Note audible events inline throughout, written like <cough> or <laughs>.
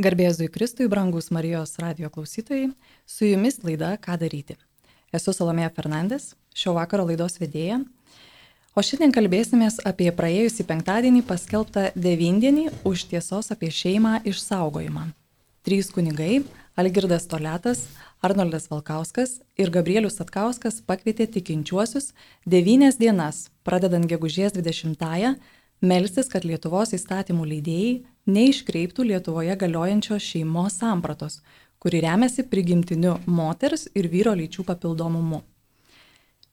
Garbėzui Kristui, brangus Marijos radio klausytojai, su jumis laida Ką daryti. Esu Salomėja Fernandes, šio vakaro laidos vedėja. O šiandien kalbėsimės apie praėjusį penktadienį paskelbtą devindienį už tiesos apie šeimą išsaugojimą. Trys kunigai - Algirdas Toletas, Arnoldas Valkauskas ir Gabrielius Atkauskas pakvietė tikinčiuosius devynias dienas, pradedant gegužės 20-ąją, melstis, kad Lietuvos įstatymų leidėjai neiškreiptų Lietuvoje galiojančios šeimos sampratos, kuri remiasi prigimtiniu moters ir vyro lyčių papildomumu.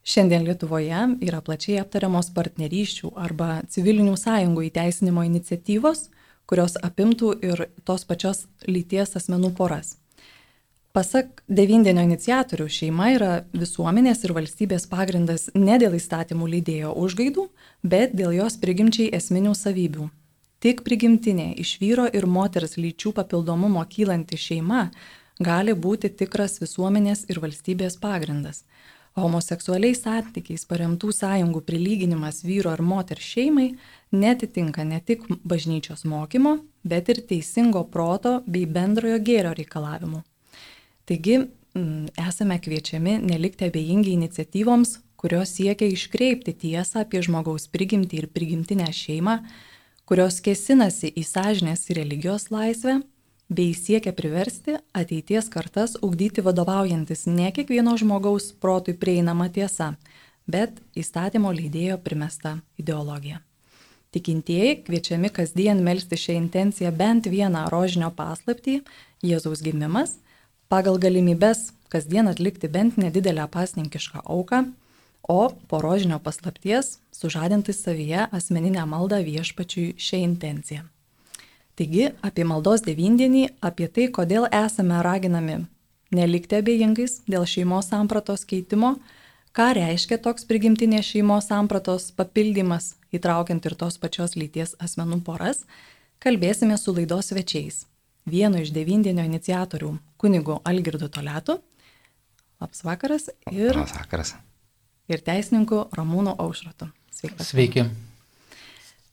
Šiandien Lietuvoje yra plačiai aptariamos partnerysčių arba civilinių sąjungų įteisinimo iniciatyvos, kurios apimtų ir tos pačios lyties asmenų poras. Pasak devindienio iniciatorių, šeima yra visuomenės ir valstybės pagrindas ne dėl įstatymų lydėjo užgaidų, bet dėl jos prigimčiai esminių savybių. Tik prigimtinė iš vyro ir moters lyčių papildomumo kylanti šeima gali būti tikras visuomenės ir valstybės pagrindas. Homoseksualiais santykiais paremtų sąjungų prilyginimas vyro ar moters šeimai netitinka ne tik bažnyčios mokymo, bet ir teisingo proto bei bendrojo gėrio reikalavimų. Taigi esame kviečiami nelikti abejingi iniciatyvoms, kurios siekia iškreipti tiesą apie žmogaus prigimtį ir prigimtinę šeimą, kurios kesinasi į sąžinės ir religijos laisvę, bei siekia priversti ateities kartas ugdyti vadovaujantis ne kiekvieno žmogaus protui prieinama tiesa, bet įstatymo leidėjo primesta ideologija. Tikintieji kviečiami kasdien melsti šią intenciją bent vieną rožinio paslaptį - Jėzaus gimimas pagal galimybės kasdien atlikti bent nedidelę pasninkišką auką, o po rožinio paslapties sužadinti savyje asmeninę maldą viešpačiui šią intenciją. Taigi apie maldos devindienį, apie tai, kodėl esame raginami nelikti abejingais dėl šeimos sampratos keitimo, ką reiškia toks prigimtinės šeimos sampratos papildymas, įtraukiant ir tos pačios lyties asmenų poras, kalbėsime su laidos svečiais vieno iš devindienio iniciatorių, kunigu Algirdu Toletu. Labas vakaras. Ir, Labas vakaras. Ir teisininku Ramūnu Aušratu. Sveikas. Sveiki.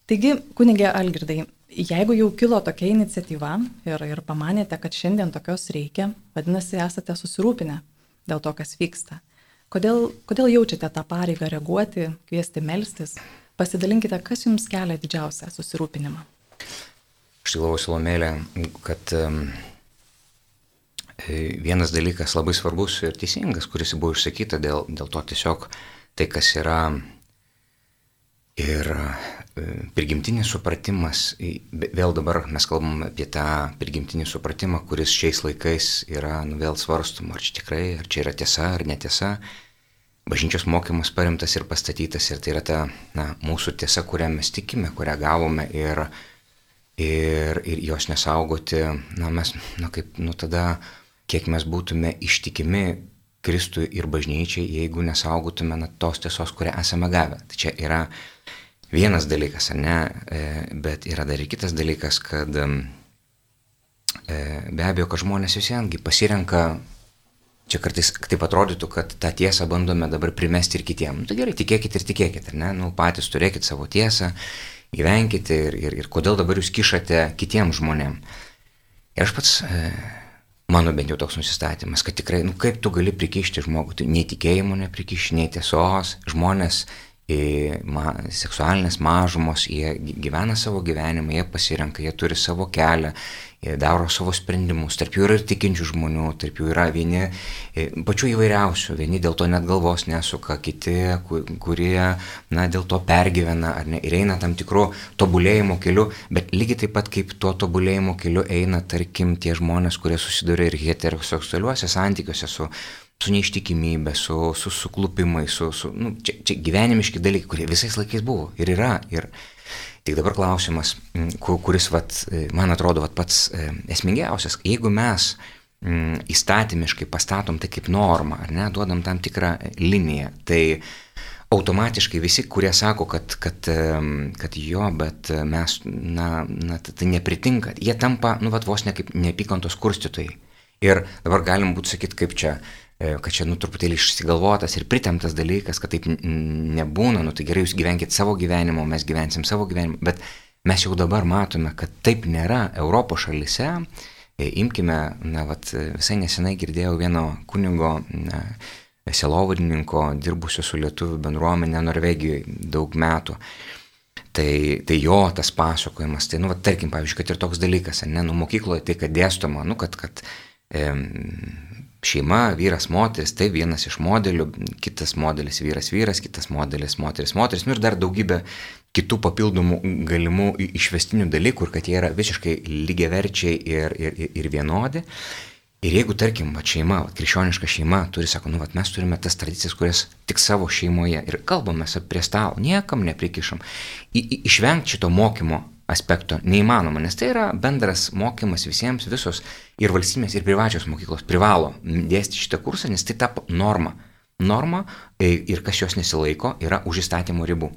Taigi, kunigė Algirdai, jeigu jau kilo tokia iniciatyva ir, ir pamanėte, kad šiandien tokios reikia, vadinasi, esate susirūpinę dėl to, kas vyksta. Kodėl, kodėl jaučiate tą pareigą reaguoti, kviesti melstis? Pasidalinkite, kas jums kelia didžiausią susirūpinimą. Aš galvoju, Salomėlė, kad vienas dalykas labai svarbus ir teisingas, kuris buvo išsakyta dėl, dėl to tiesiog tai, kas yra ir e, prigimtinis supratimas, vėl dabar mes kalbam apie tą prigimtinį supratimą, kuris šiais laikais yra nu, vėl svarstum, ar čia tikrai, ar čia yra tiesa, ar netiesa. Bažnyčios mokymas paremtas ir pastatytas ir tai yra ta na, mūsų tiesa, kurią mes tikime, kurią gavome ir ir, ir jos nesaugoti, na mes, na kaip, nu tada, kiek mes būtume ištikimi Kristui ir bažnyčiai, jeigu nesaugotume na, tos tiesos, kurią esame gavę. Tai čia yra vienas dalykas, ne, e, bet yra dar ir kitas dalykas, kad e, be abejo, kad žmonės visiengi pasirenka Čia kartais taip atrodytų, kad tą tiesą bandome dabar primesti ir kitiems. Nu, tai gerai, tikėkit ir tikėkit, ne? Nu, patys turėkit savo tiesą, gyvenkite ir, ir, ir kodėl dabar jūs kišate kitiems žmonėms. Ir aš pats, e, mano bent jau toks nusistatymas, kad tikrai, nu kaip tu gali prikišti žmogų, tai nei tikėjimo neprikišti, nei tiesos, žmonės seksualinės mažumos, jie gyvena savo gyvenimą, jie pasirenka, jie turi savo kelią, jie daro savo sprendimus. Tarp jų yra ir tikinčių žmonių, tarp jų yra vieni pačių įvairiausių, vieni dėl to net galvos nesuka, kiti, kurie na, dėl to pergyvena ar ne ir eina tam tikru tobulėjimo keliu, bet lygiai taip pat kaip tuo tobulėjimo keliu eina, tarkim, tie žmonės, kurie susiduria ir heteroseksualiuose santykiuose su su neištikimybė, su, su suklupimai, su, su nu, čia, čia gyvenimiški dalykai, kurie visais laikais buvo ir yra. Ir tik dabar klausimas, kuris, vat, man atrodo, vat, pats e, esmingiausias, jeigu mes įstatymiškai pastatom tai kaip normą, ar ne, duodam tam tikrą liniją, tai automatiškai visi, kurie sako, kad, kad, kad jo, bet mes, na, na tai nepritinka, jie tampa, nu, vat, vos ne kaip neapykantos kurstytojai. Ir dabar galim būtų sakyti, kaip čia, E, kad čia, nu, truputėlį išsigalvotas ir pritemtas dalykas, kad taip nebūna, nu, tai gerai, jūs gyvenkite savo gyvenimo, mes gyvensim savo gyvenimą, bet mes jau dabar matome, kad taip nėra Europos šalise, E, imkime, na, vat, visai nesenai girdėjau vieno kunigo, na, selovadininko, dirbusio su lietuvių bendruomenė Norvegijoje daug metų. Tai, tai jo tas pasakojimas, tai, nu, va, tarkim, pavyzdžiui, kad ir toks dalykas, ne, nu, mokykloje tai, kad dėstoma, nu, kad, kad e, šeima, vyras, moteris, tai vienas iš modelių, kitas modelis vyras, vyras, kitas modelis moteris, moteris, nu ir dar daugybė kitų papildomų galimų išvestinių dalykų, kad jie yra visiškai lygiaverčiai ir, ir, ir vienodi. Ir jeigu, tarkim, va, šeima, va, krikščioniška šeima turi, sako, nu, va, mes turime tas tradicijas, kurias tik savo šeimoje ir kalbame prie stalo, niekam neprikišam, išvengti šito mokymo aspekto neįmanoma, nes tai yra bendras mokymas visiems, visos ir valstybės, ir privačios mokyklos privalo dėsti šitą kursą, nes tai tapo norma. Norma e, ir kas jos nesilaiko yra už įstatymo ribų.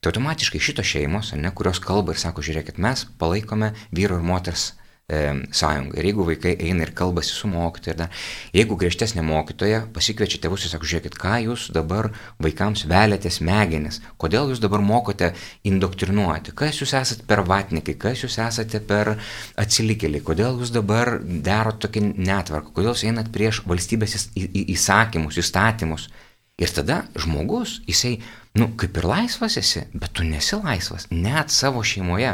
Tai automatiškai šitos šeimos, ne, kurios kalba ir sako, žiūrėkit, mes palaikome vyro ir moters e, sąjungą. Ir jeigu vaikai eina ir kalbasi su mokytoju, ir dar, jeigu griežtesnė mokytoja pasikviečia tėvus ir sako, žiūrėkit, ką jūs dabar vaikams velėte smegenis, kodėl jūs dabar mokote indoktrinuoti, kas jūs esate per vatnikai, kas jūs esate per atsilikėliai, kodėl jūs dabar darot tokį netvarką, kodėl jūs einat prieš valstybės įsakymus, įstatymus. Ir tada žmogus, jisai, nu, kaip ir laisvas esi, bet tu nesi laisvas, net savo šeimoje,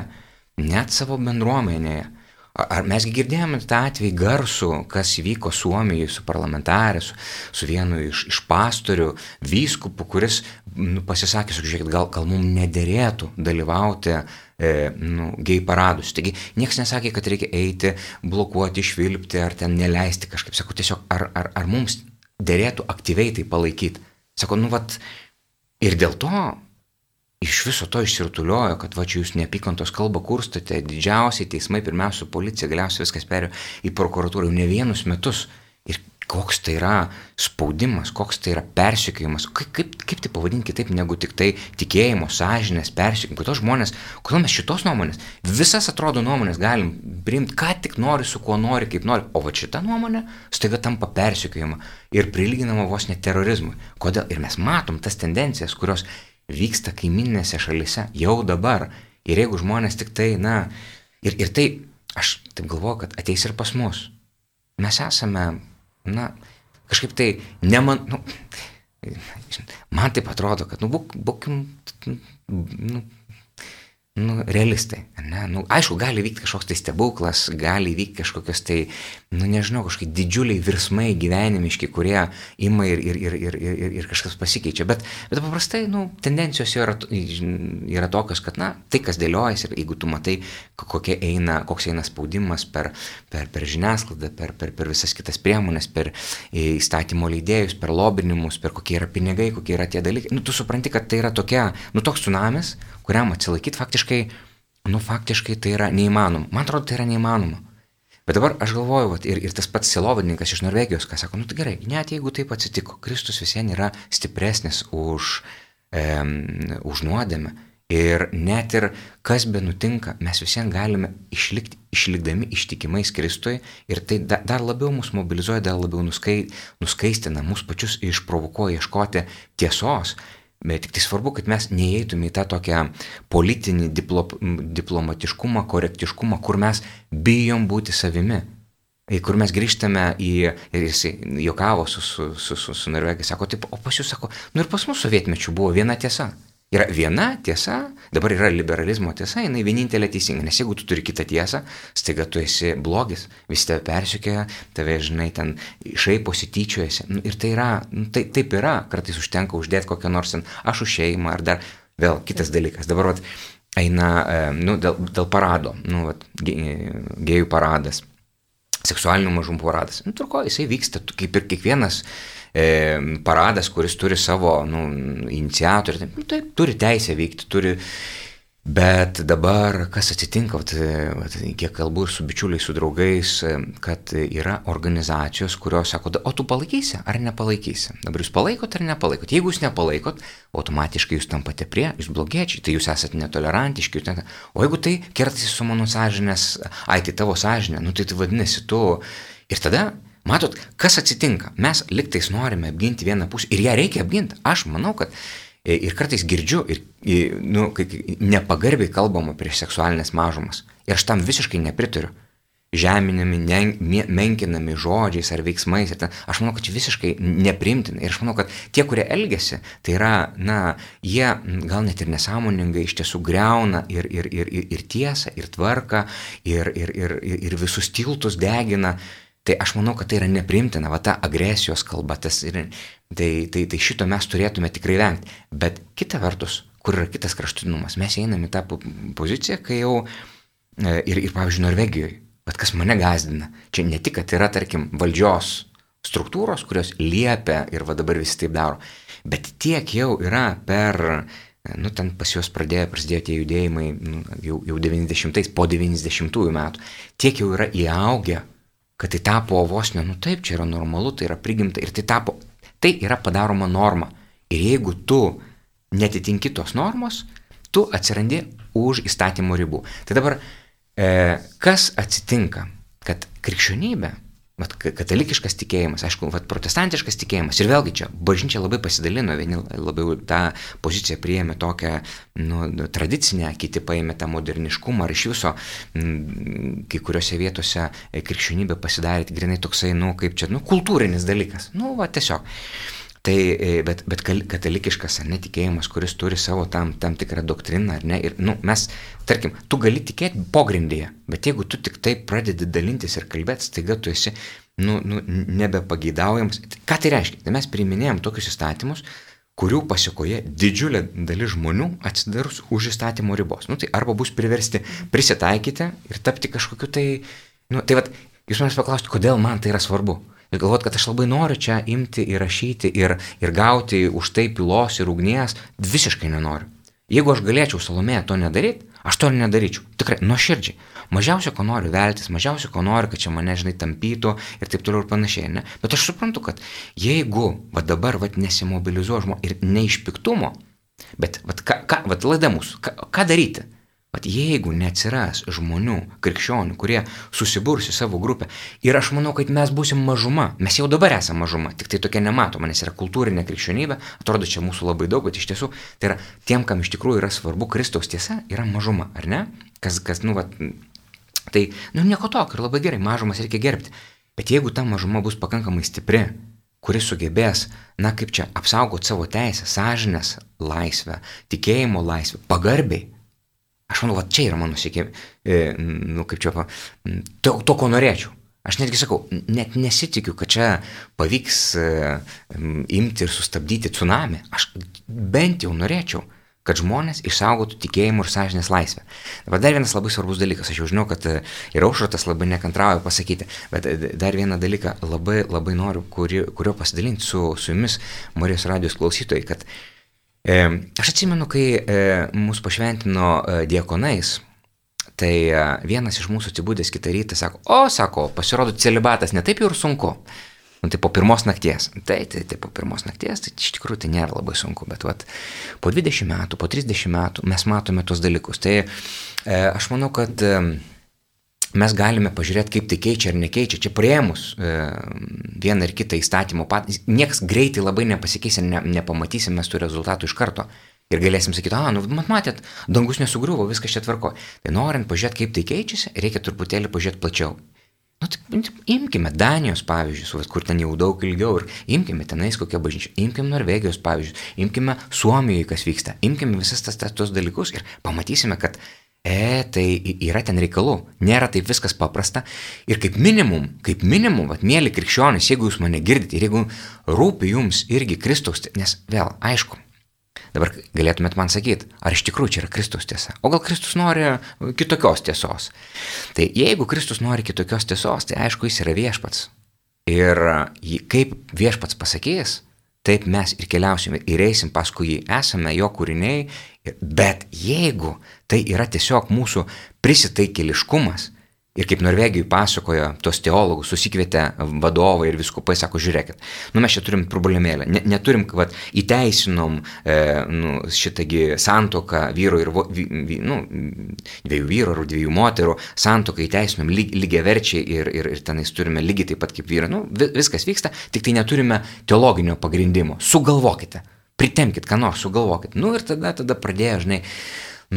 net savo bendruomenėje. Ar mes girdėjome tą atvejį garsų, kas įvyko Suomijoje su parlamentarė, su, su vienu iš, iš pastorių, vyskupu, kuris nu, pasisakė, žiūrėkit, gal, gal mums nederėtų dalyvauti e, nu, gei paradus. Taigi niekas nesakė, kad reikia eiti, blokuoti, išvilpti ar ten neleisti kažkaip. Sakau, tiesiog ar, ar, ar mums dėrėtų aktyviai tai palaikyti. Sako, nu vat, ir dėl to iš viso to išsirtuliojo, kad va čia jūs neapykantos kalbą kurstate, didžiausiai teismai, pirmiausia, policija, galiausiai viskas perėjo į prokuratūrą jau ne vienus metus. Ir koks tai yra spaudimas, koks tai yra persikėjimas, kaip, kaip, kaip tai pavadinti kitaip negu tik tai tikėjimo, sąžinės, persikėjimas. Kodėl žmonės, kodėl mes šitos nuomonės, visas atrodo nuomonės galim priimti, ką tik nori, su kuo nori, kaip nori, o va šita nuomonė staiga tampa persikėjimą ir prilyginama vos net terorizmui. Kodėl? Ir mes matom tas tendencijas, kurios vyksta kaiminėse šalise jau dabar. Ir jeigu žmonės tik tai, na, ir, ir tai, aš taip galvoju, kad ateis ir pas mus. Mes esame, na, kažkaip tai, neman, nu, man taip atrodo, kad, nu, būk, būkim, nu, nu, realistai. Ne? Nu, aišku, gali vykti kažkoks tai stebuklas, gali vykti kažkokios tai, nu nežinau, kažkokie didžiuliai virsmai gyvenimiški, kurie ima ir, ir, ir, ir, ir, ir kažkas pasikeičia. Bet, bet paprastai, nu, tendencijos yra, yra tokios, kad, na, tai kas dėliojasi ir jeigu tu matai, eina, koks eina spaudimas per, per, per žiniasklaidą, per, per, per visas kitas priemonės, per įstatymo leidėjus, per lobinimus, per kokie yra pinigai, kokie yra tie dalykai, nu, tu supranti, kad tai yra tokia, nu, toks tsunamis, kuriam atsilaikyti faktiškai, nu faktiškai tai yra neįmanoma. Man atrodo, tai yra neįmanoma. Bet dabar aš galvoju, vat, ir, ir tas pats silovadininkas iš Norvegijos, kas sako, nu tai gerai, net jeigu taip atsitiko, Kristus visien yra stipresnis už, e, už nuodėmę. Ir net ir kas be nutinka, mes visien galime išlikti, išlikdami ištikimais Kristui ir tai da, dar labiau mus mobilizuoja, dar labiau nuskai, nuskaistina, mus pačius išprovokuoja ieškoti tiesos Bet tik tai svarbu, kad mes neįeitume į tą tokią politinį diplo, diplomatiškumą, korektiškumą, kur mes bijom būti savimi. Kur mes grįžtame į, ir jis juokavo su, su, su, su, su Norvegai, sako, taip, o pas jūs sako, nu ir pas mus sovietmečių buvo viena tiesa. Yra viena tiesa, dabar yra liberalizmo tiesa, jinai vienintelė teisinga, nes jeigu tu turi kitą tiesą, staiga tu esi blogis, visi tave persikėja, tave, žinai, ten šaiposi, tyčiojasi. Nu, ir tai yra, nu, tai, taip yra, kartais užtenka uždėti kokią nors ten aš už šeimą ar dar vėl kitas dalykas. Dabar vat, eina, e, nu, dėl, dėl parado, nu, vat, gėjų paradas, seksualinių mažumų paradas. Nu, turko, jisai vyksta kaip ir kiekvienas e, paradas, kuris turi savo nu, iniciatorių, tai, tai turi teisę vykti, turi Bet dabar kas atsitinka, vat, vat, kiek kalbu ir su bičiuliais, su draugais, kad yra organizacijos, kurios sako, o tu palaikysi ar nepalaikysi. Dabar jūs palaikot ar nepalaikot. Jeigu jūs nepalaikot, automatiškai jūs tampate prie, jūs blogiečiai, tai jūs esate netolerantiški. Jūs ten... O jeigu tai kertasi su mano sąžinės, ai tai tavo sąžinė, nu tai tai vadinasi tu. Ir tada Matot, kas atsitinka? Mes liktais norime apginti vieną pusę ir ją reikia apginti. Aš manau, kad e, ir kartais girdžiu, ir, nu, nepagarbiai kalbama prieš seksualinės mažumas. Ir aš tam visiškai nepritariu. žeminami, ne, menkinami žodžiais ar veiksmais. Ir ten, aš manau, kad čia visiškai neprimtina. Ir aš manau, kad tie, kurie elgesi, tai yra, na, jie gal net ir nesąmoningai iš tiesų greuna ir, ir, ir, ir, ir tiesą, ir tvarką, ir, ir, ir, ir visus tiltus degina. Tai aš manau, kad tai yra neprimtina, va ta agresijos kalba, tas, ir, tai, tai, tai šito mes turėtume tikrai vengti. Bet kita vertus, kur yra kitas kraštutinumas, mes einame į tą poziciją, kai jau e, ir, ir pavyzdžiui, Norvegijoje, bet kas mane gazdina, čia ne tik, kad yra, tarkim, valdžios struktūros, kurios liepia ir va dabar visi taip daro, bet tiek jau yra per nu, ten pas juos pradėjo, prasidėjo tie judėjimai nu, jau, jau 90-ais, po 90-ųjų metų, tiek jau yra įaugę kad tai tapo vos ne, nu taip, čia yra normalu, tai yra prigimta ir tai tapo, tai yra padaroma norma. Ir jeigu tu netitinki tos normos, tu atsirandi už įstatymų ribų. Tai dabar, e, kas atsitinka, kad krikščionybė Vat katalikiškas tikėjimas, aišku, vat protestantiškas tikėjimas. Ir vėlgi čia bažnyčia labai pasidalino, vieni labiau tą poziciją priėmė tokią nu, tradicinę, kiti paėmė tą moderniškumą. Ar iš viso m, kai kuriuose vietose krikščionybė pasidarė grinai toksai, nu, kaip čia, nu, kultūrinis dalykas. Nu, va, tiesiog. Tai, e, bet, bet katalikiškas ar netikėjimas, kuris turi savo tam, tam tikrą doktriną, ar ne, ir, nu, mes, tarkim, tu gali tikėti pogrindėje, bet jeigu tu tik taip pradedi dalintis ir kalbėti, staiga tu esi, nu, nu nebepagydaujamas. Ką tai reiškia? Tai mes priiminėjom tokius įstatymus, kurių pasiekoje didžiulė dalis žmonių atsidars už įstatymo ribos. Nu, tai arba bus priversti prisitaikyti ir tapti kažkokiu tai, nu, tai vad, jūs manęs paklausti, kodėl man tai yra svarbu ir galvoti, kad aš labai noriu čia imti ir rašyti ir, ir gauti už tai pilos ir ugnies, visiškai nenoriu. Jeigu aš galėčiau salomėje to nedaryti, aš to nedaryčiau. Tikrai, nuoširdžiai. Mažiausia, ko noriu veltis, mažiausia, ko noriu, kad čia mane, žinai, tampytų ir taip toliau ir panašiai. Ne? Bet aš suprantu, kad jeigu va dabar va nesimobilizuoju ir ne iš piktumo, bet va ką, ką, va laida mūsų, ką, ką daryti? Vat jeigu neatsiras žmonių, krikščionių, kurie susiburs į savo grupę, ir aš manau, kad mes busim mažuma, mes jau dabar esame mažuma, tik tai tokia nematoma, nes yra kultūrinė krikščionybė, atrodo čia mūsų labai daug, bet iš tiesų tai yra tiem, kam iš tikrųjų yra svarbu Kristaus tiesa, yra mažuma, ar ne? Kas, kas nu, vat, tai, nu, nieko tokio ir labai gerai, mažumas reikia gerbti. Bet jeigu ta mažuma bus pakankamai stipri, kuris sugebės, na kaip čia, apsaugoti savo teisę, sąžinės laisvę, tikėjimo laisvę, pagarbiai, Aš manau, va čia yra mano siekė, e, nu kaip čia, to, to, ko norėčiau. Aš netgi sakau, net nesitikiu, kad čia pavyks e, imti ir sustabdyti tsunami. Aš bent jau norėčiau, kad žmonės išsaugotų tikėjimų ir sąžinės laisvę. Dabar dar vienas labai svarbus dalykas, aš jau žinau, kad e, ir aušratas labai nekantrauja pasakyti, bet dar vieną dalyką labai, labai noriu, kuri, kurio pasidalinti su, su jumis, Marijos radijos klausytojai, kad uh, E, aš atsimenu, kai e, mus pašventino e, diekonais, tai vienas iš mūsų atsibūdęs kitą rytą sako, o, sako, pasirodo, celibatas netaip jau ir sunku. Nu, tai po pirmos nakties. Tai, tai, tai po pirmos nakties, tai iš tikrųjų tai nėra labai sunku, bet vat, po 20 metų, po 30 metų mes matome tos dalykus. Tai e, aš manau, kad e, mes galime pažiūrėti, kaip tai keičia ar nekeičia. Čia prieimus e, vieną ar kitą įstatymo pat, niekas greitai labai nepasikeis ir ne, nepamatysim mes tų rezultatų iš karto. Ir galėsim sakyti, a, nu, mat, matėt, dangus nesugriuvo, viskas čia tvarko. Tai norint pažiūrėti, kaip tai keičiasi, reikia truputėlį pažiūrėti plačiau. Nu, tai, nu, imkime Danijos pavyzdžius, kur ten jau daug ilgiau, ir imkime tenais kokią bažnyčią, imkime Norvegijos pavyzdžius, imkime Suomijoje, kas vyksta, imkime visas tas, tas tos dalykus ir pamatysime, kad E, tai yra ten reikalų, nėra taip viskas paprasta. Ir kaip minimum, kaip minimum, vat, mėly krikščionys, jeigu jūs mane girdite ir jeigu rūpi jums irgi Kristaus, nes vėl, aišku, dabar galėtumėt man sakyti, ar iš tikrųjų čia yra Kristus tiesa, o gal Kristus nori kitokios tiesos. Tai jeigu Kristus nori kitokios tiesos, tai aišku, jis yra viešpats. Ir kaip viešpats pasakys, taip mes ir keliausime ir eisim paskui jį, esame jo kūriniai, bet jeigu tai yra tiesiog mūsų prisitaikėliškumas, Ir kaip Norvegijoje pasakojo, tos teologus susikvietė vadovai ir viskupai sako, žiūrėkit, nu mes čia turim problemėlę, ne, neturim, kad įteisinom e, nu, šitągi santoką vyro ir, vy, vy, nu, dviejų vyrų ar dviejų moterų, santoką įteisinom lyg, lygiai verčiai ir, ir, ir tenais turime lygiai taip pat kaip vyrai, nu, viskas vyksta, tik tai neturime teologinio pagrindimo, sugalvokite, pritemkite, ką nors sugalvokite. Nu ir tada, tada pradėjo, žinai,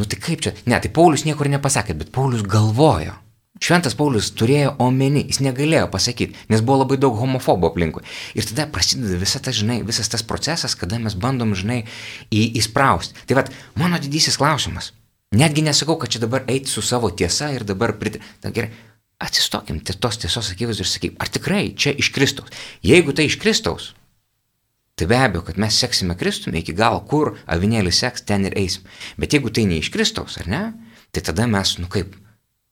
nu tai kaip čia, ne, tai Paulius niekur nepasakė, bet Paulius galvojo Šventas Paulius turėjo omeny, jis negalėjo pasakyti, nes buvo labai daug homofobų aplinkui. Ir tada prasideda visa ta, žinai, visas tas procesas, kada mes bandom, žinai, į, įsprausti. Tai vad, mano didysis klausimas. Netgi nesakau, kad čia dabar eiti su savo tiesa ir dabar prit... Na, gerai, atsistokim tos tiesos akivaizdų ir sakykim, ar tikrai čia iš Kristaus. Jeigu tai iš Kristaus, tai be abejo, kad mes seksime Kristumi iki galo, kur avinėlis seks, ten ir eisim. Bet jeigu tai ne iš Kristaus, ar ne, tai tada mes, nu kaip,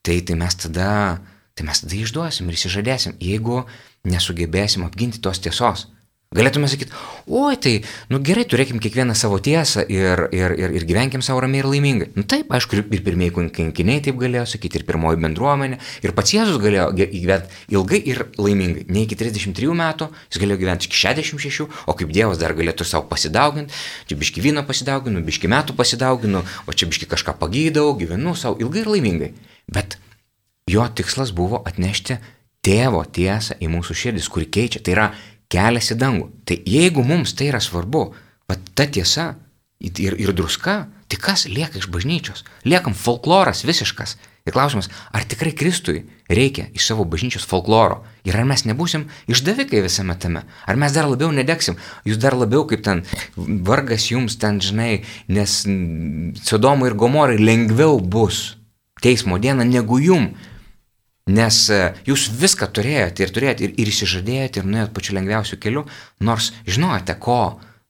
tai, tai mes tada, tai mes tada išduosim ir įsižadėsim, jeigu nesugebėsim apginti tos tiesos. Galėtume sakyti, oi tai, nu gerai, turėkim kiekvieną savo tiesą ir, ir, ir, ir gyvenkim savo ramiai ir laimingai. Nu taip, aišku, ir pirmieji kankiniai taip galėjo sakyti, ir pirmoji bendruomenė, ir pats Jėzus galėjo gyventi ilgai ir laimingai. Ne iki 33 metų, jis galėjo gyventi iki 66, o kaip Dievas dar galėtų savo pasidauginti, čia biški vyno pasidauginu, biški metų pasidauginu, o čia biški kažką pagydau, gyvenu savo ilgai ir laimingai. Bet jo tikslas buvo atnešti tėvo tiesą į mūsų širdis, kuri keičia. Tai yra kelias į dangų. Tai jeigu mums tai yra svarbu, va ta tiesa ir, ir druska, tai kas lieka iš bažnyčios? Liekam folkloras visiškas. Ir klausimas, ar tikrai Kristui reikia iš savo bažnyčios folkloro? Ir ar mes nebūsim išdavikai visame tame? Ar mes dar labiau nedegsim? Jūs dar labiau kaip ten vargas jums ten, žinai, nes Sodomui ir Gomorai lengviau bus teismo dieną negu jum. Nes e, jūs viską turėjote ir turėjote ir, ir įsižadėjote ir nuėjot pačiu lengviausiu keliu, nors žinojote, ko,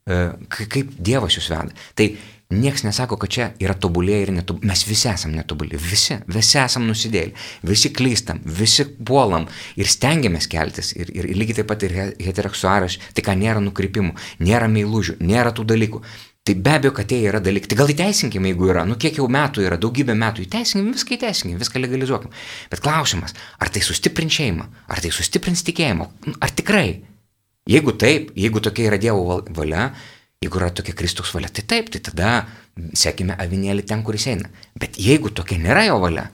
e, kaip Dievas jūs veda. Tai niekas nesako, kad čia yra tobulė ir netobulė. Mes visi esame netobulė. Visi, visi esame nusidėlį. Visi klystam, visi puolam ir stengiamės keltis. Ir, ir, ir lygiai taip pat ir heteroseksuaras. Tai ką nėra nukrypimų, nėra meilužių, nėra tų dalykų. Tai be abejo, kad tai yra dalykai. Tai gal įteisinkime, jeigu yra, nu kiek jau metų yra, daugybę metų įteisinkime, viską įteisinkime, viską legalizuokime. Bet klausimas, ar tai sustiprins šeimą, ar tai sustiprins tikėjimą, ar tikrai? Jeigu taip, jeigu tokia yra Dievo valia, jeigu yra tokia Kristaus valia, tai taip, tai tada sekime avinėlį ten, kuris eina. Bet jeigu tokia nėra jo valia,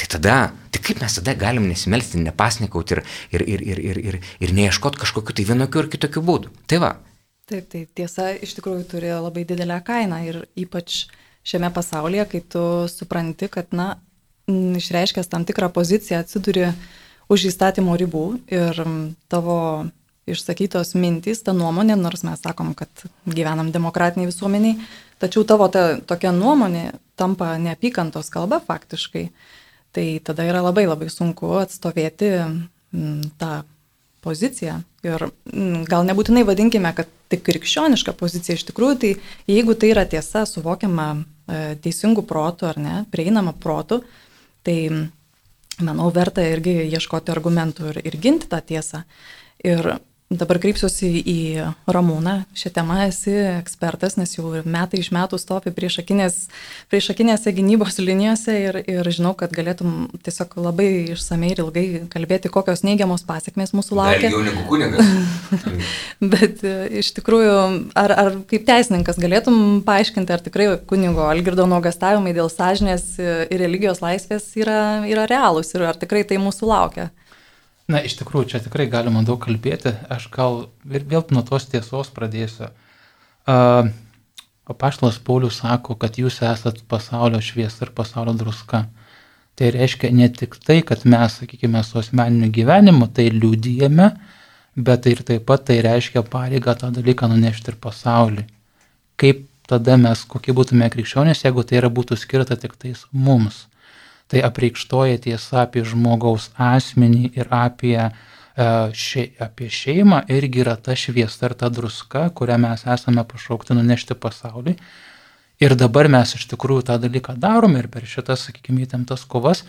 tai tada, tai kaip mes tada galim nesimelsti, nepasnikauti ir, ir, ir, ir, ir, ir, ir neieškoti kažkokiu tai vienokiu ar kitokiu būdu. Tai va, Taip, tai tiesa iš tikrųjų turi labai didelę kainą ir ypač šiame pasaulyje, kai tu supranti, kad, na, išreiškęs tam tikrą poziciją atsiduri už įstatymo ribų ir tavo išsakytos mintys, ta nuomonė, nors mes sakom, kad gyvenam demokratiniai visuomeniai, tačiau tavo ta, tokia nuomonė tampa neapykantos kalba faktiškai, tai tada yra labai labai sunku atstovėti tą poziciją. Ir mm, gal nebūtinai vadinkime, kad tik krikščioniška pozicija iš tikrųjų, tai jeigu tai yra tiesa, suvokiama e, teisingų protų ar ne, prieinama protų, tai manau verta irgi ieškoti argumentų ir, ir ginti tą tiesą. Ir Dabar kreipsiuosi į Ramūną. Šią temą esi ekspertas, nes jau metai iš metų stovi priešakinės, priešakinėse gynybos linijose ir, ir žinau, kad galėtum tiesiog labai išsamei ir ilgai kalbėti, kokios neigiamos pasiekmes mūsų laukia. Jau negu kunigas. <laughs> Bet e, iš tikrųjų, ar, ar kaip teisininkas galėtum paaiškinti, ar tikrai kunigo Algirdo nuogastavimai dėl sąžinės ir religijos laisvės yra, yra realūs ir ar tikrai tai mūsų laukia? Na, iš tikrųjų, čia tikrai galima daug kalbėti. Aš gal ir vėl nuo tos tiesos pradėsiu. Uh, Paštalas Paulius sako, kad jūs esat pasaulio šviesa ir pasaulio druska. Tai reiškia ne tik tai, kad mes, sakykime, su asmeniniu gyvenimu tai liūdėjame, bet tai ir taip pat tai reiškia pareigą tą dalyką nunešti ir pasaulį. Kaip tada mes, kokie būtume krikščionys, jeigu tai yra būtų skirta tik tais mums tai apreikštoja tiesa apie žmogaus asmenį ir apie, e, še, apie šeimą irgi yra ta šviesa ir ta druska, kurią mes esame pašaukti nunešti pasaulį. Ir dabar mes iš tikrųjų tą dalyką darome ir per šitas, sakykime, įtemptas kovas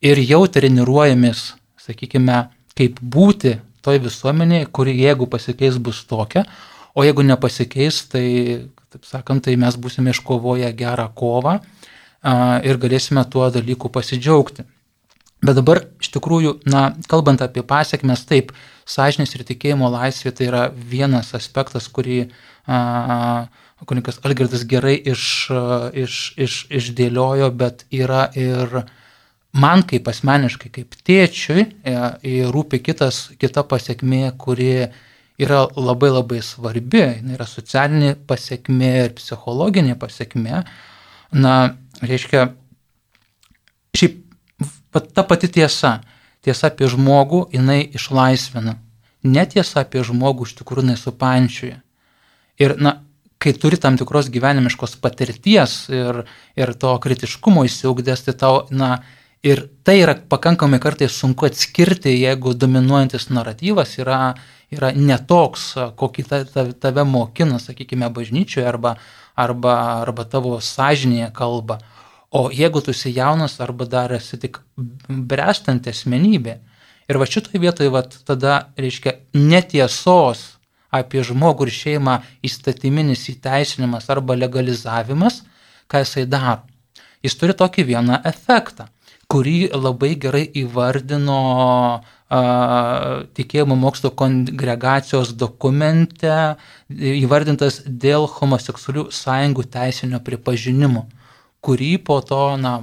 ir jau treniruojamės, sakykime, kaip būti toj visuomenėje, kuri jeigu pasikeis bus tokia, o jeigu nepasikeis, tai, taip sakant, tai mes būsime iškovoję gerą kovą ir galėsime tuo dalyku pasidžiaugti. Bet dabar iš tikrųjų, na, kalbant apie pasiekmes, taip, sąžinės ir tikėjimo laisvė tai yra vienas aspektas, kurį kunikas Algirdas gerai iš, iš, iš, išdėliojo, bet yra ir man kaip asmeniškai, kaip tėčiui, e, rūpi kitas, kita pasiekmė, kuri yra labai labai svarbi, jinai yra socialinė pasiekmė ir psichologinė pasiekmė. Na, reiškia, šiaip ta pati tiesa, tiesa apie žmogų, jinai išlaisvina. Netiesa apie žmogų iš tikrųjų jinai supančioja. Ir, na, kai turi tam tikros gyvenimiškos patirties ir, ir to kritiškumo įsiaugdęs, tai tau, na, ir tai yra pakankamai kartais sunku atskirti, jeigu dominuojantis naratyvas yra, yra netoks, kokį tave mokina, sakykime, bažnyčioje arba, arba, arba tavo sąžinėje kalba. O jeigu tu esi jaunas arba dar esi tik brestanti asmenybė, ir va šitoje vietoje va, tada reiškia netiesos apie žmogų ir šeimą įstatyminis įteisinimas arba legalizavimas, ką jisai daro. Jis turi tokį vieną efektą, kurį labai gerai įvardino a, tikėjimo mokslo kongregacijos dokumente, įvardintas dėl homoseksualių sąjungų teisinio pripažinimo kurį po to na,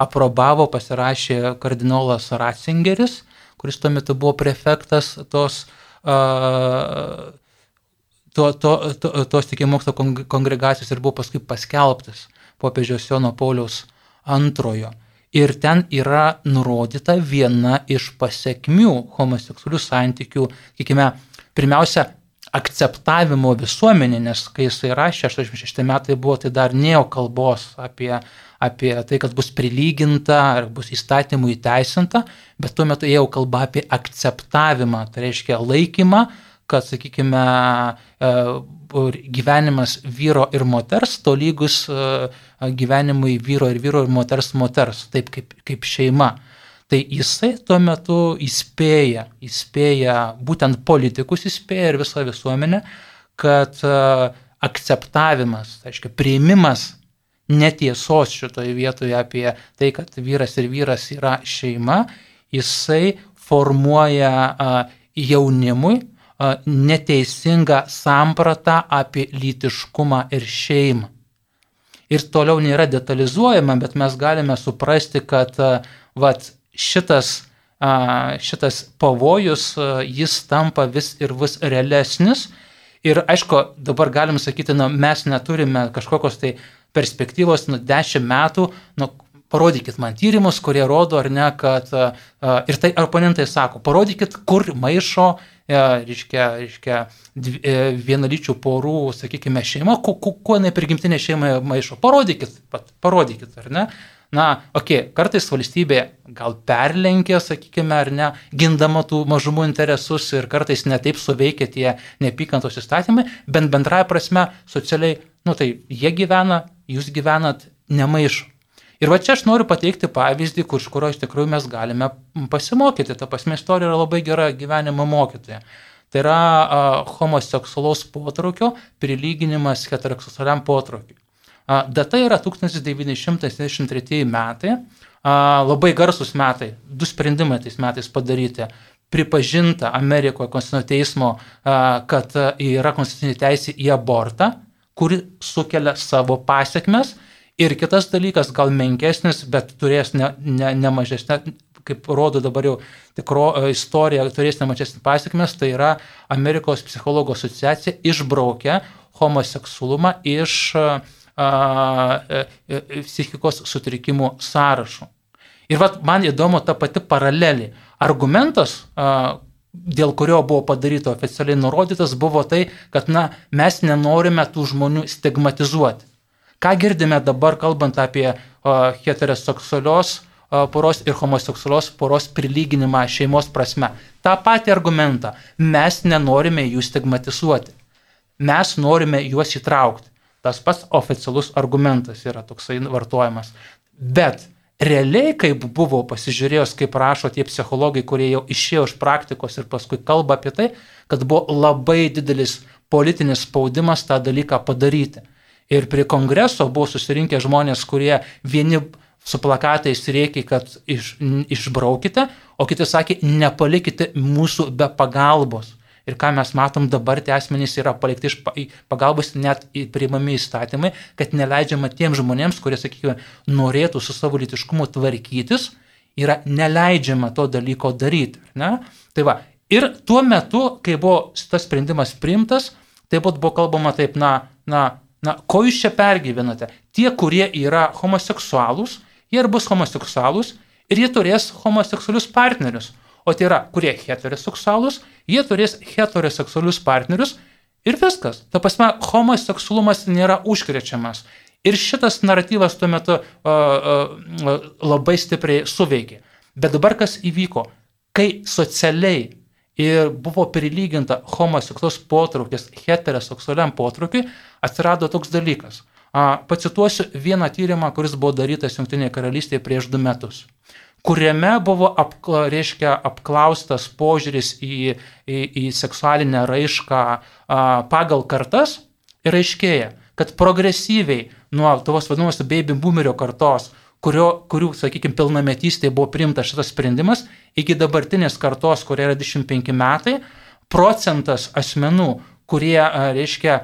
aprobavo, pasirašė kardinolas Ratzingeris, kuris tuo metu buvo prefektas tos, uh, to, to, to, tos tikėjimo mokslo kongregacijos ir buvo paskui paskelbtas popiežiaus Jono Pauliaus antrojo. Ir ten yra nurodyta viena iš pasiekmių homoseksualių santykių, sakykime, pirmiausia, akceptavimo visuomenė, nes kai jisai rašė, 86 metai buvo, tai dar nėjo kalbos apie, apie tai, kad bus prilyginta ar bus įstatymų įteisinta, bet tuo metu jau kalba apie akceptavimą, tai reiškia laikymą, kad, sakykime, e, gyvenimas vyro ir moters tolygus e, gyvenimui vyro ir vyro ir moters moters, taip kaip, kaip šeima. Tai jisai tuo metu įspėja, įspėja būtent politikus, įspėja ir visą visuomenę, kad e, akceptavimas, tai reiškia, priimimas netiesos šitoje vietoje apie tai, kad vyras ir vyras yra šeima, jisai formuoja e, jaunimui e, neteisingą sampratą apie lytiškumą ir šeimą. Ir toliau nėra detalizuojama, bet mes galime suprasti, kad vat, šitas, šitas pavojus, jis tampa vis ir vis realesnis. Ir aišku, dabar galim sakyti, na, mes neturime kažkokios tai perspektyvos, nu, dešimt metų, nu, parodykit man tyrimus, kurie rodo, ar ne, kad ir tai oponentai sako, parodykit, kur maišo, reiškia, reiškia e, vienalyčių porų, sakykime, šeima, kuo jinai prigimtinė šeima maišo, parodykit, pat, parodykit, ar ne na, okei, okay, kartais valstybė gal perlenkia, sakykime, ar ne, gindama tų mažumų interesus ir kartais netaip suveikia tie neapykantos įstatymai, bent bendrąją prasme socialiai, nu tai jie gyvena, jūs gyvenat, nemaišo. Ir va čia aš noriu pateikti pavyzdį, kur, iš kurio iš tikrųjų mes galime pasimokyti. Ta pasmė istorija yra labai gera gyvenimo mokytoja. Tai yra a, homoseksualaus potraukio prilyginimas heteroseksualiam potraukiui. Data yra 1973 metai, labai garsus metai, du sprendimai tais metais padaryti. Pripažinta Amerikoje konstitucinio teismo, kad yra konstitucinė teisė į abortą, kuri sukelia savo pasiekmes. Ir kitas dalykas, gal menkesnis, bet turės ne, ne, ne mažesnė, kaip rodo dabar jau tikro istorija, turės ne mažesnį pasiekmes, tai yra Amerikos psichologų asociacija išbraukia homoseksualumą iš E, e, psichikos sutrikimų sąrašų. Ir vat, man įdomu ta pati paralelė. Argumentas, a, dėl kurio buvo padaryta oficialiai nurodytas, buvo tai, kad na, mes nenorime tų žmonių stigmatizuoti. Ką girdime dabar, kalbant apie heteroseksualios poros ir homoseksualios poros prilyginimą šeimos prasme. Ta pati argumentą. Mes nenorime jų stigmatizuoti. Mes norime juos įtraukti. Tas pats oficialus argumentas yra toksai vartojamas. Bet realiai, kaip buvo pasižiūrėjus, kaip rašo tie psichologai, kurie jau išėjo iš praktikos ir paskui kalba apie tai, kad buvo labai didelis politinis spaudimas tą dalyką padaryti. Ir prie kongreso buvo susirinkę žmonės, kurie vieni su plakatais rėkia, kad iš, išbraukite, o kiti sakė, nepalikite mūsų be pagalbos. Ir ką mes matom dabar, tie asmenys yra palikti iš pagalbos, net priimami įstatymai, kad neleidžiama tiems žmonėms, kurie, sakykime, norėtų su savo litiškumu tvarkytis, yra neleidžiama to dalyko daryti. Ne? Tai va, ir tuo metu, kai buvo tas sprendimas priimtas, taip pat buvo kalbama taip, na, na, na, ko jūs čia pergyvenate? Tie, kurie yra homoseksualūs, jie ir bus homoseksualūs ir jie turės homoseksualius partnerius. O tai yra, kurie heteroseksualus, jie turės heteroseksualius partnerius ir viskas. Ta prasme, homoseksualumas nėra užkrečiamas. Ir šitas naratyvas tuo metu uh, uh, labai stipriai suveikė. Bet dabar kas įvyko? Kai socialiai ir buvo prilyginta homoseksualus potraukis heteroseksualiam potrukiui, atsirado toks dalykas. Pacituosiu vieną tyrimą, kuris buvo darytas Junktinėje karalystėje prieš du metus kuriame buvo apkla, reiškia, apklaustas požiūris į, į, į seksualinę raišką a, pagal kartas ir aiškėja, kad progresyviai nuo tos vadinamos baby boomerio kartos, kurio, kurių, sakykime, pilnametystėje buvo priimtas šitas sprendimas, iki dabartinės kartos, kurie yra 25 metai, procentas asmenų, kurie, reiškia,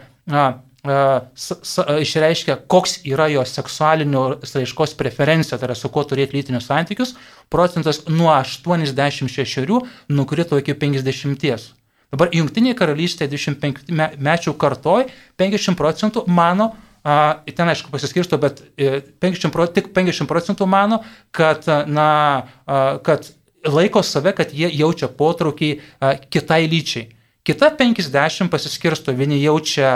išreiškia, koks yra jo seksualinio raiškos preferencija, tai yra su kuo turėti lytinius santykius, procentas nuo 86 nukrito iki 50. Dabar Junktinėje karalystėje 25 mečių kartoj 50 procentų mano, a, ten aišku pasiskirsto, bet 50 e, procentų, tik 50 procentų mano, kad, na, a, kad laiko save, kad jie jaučia potraukį a, kitai lyčiai. Kita 50 pasiskirsto, vieni jaučia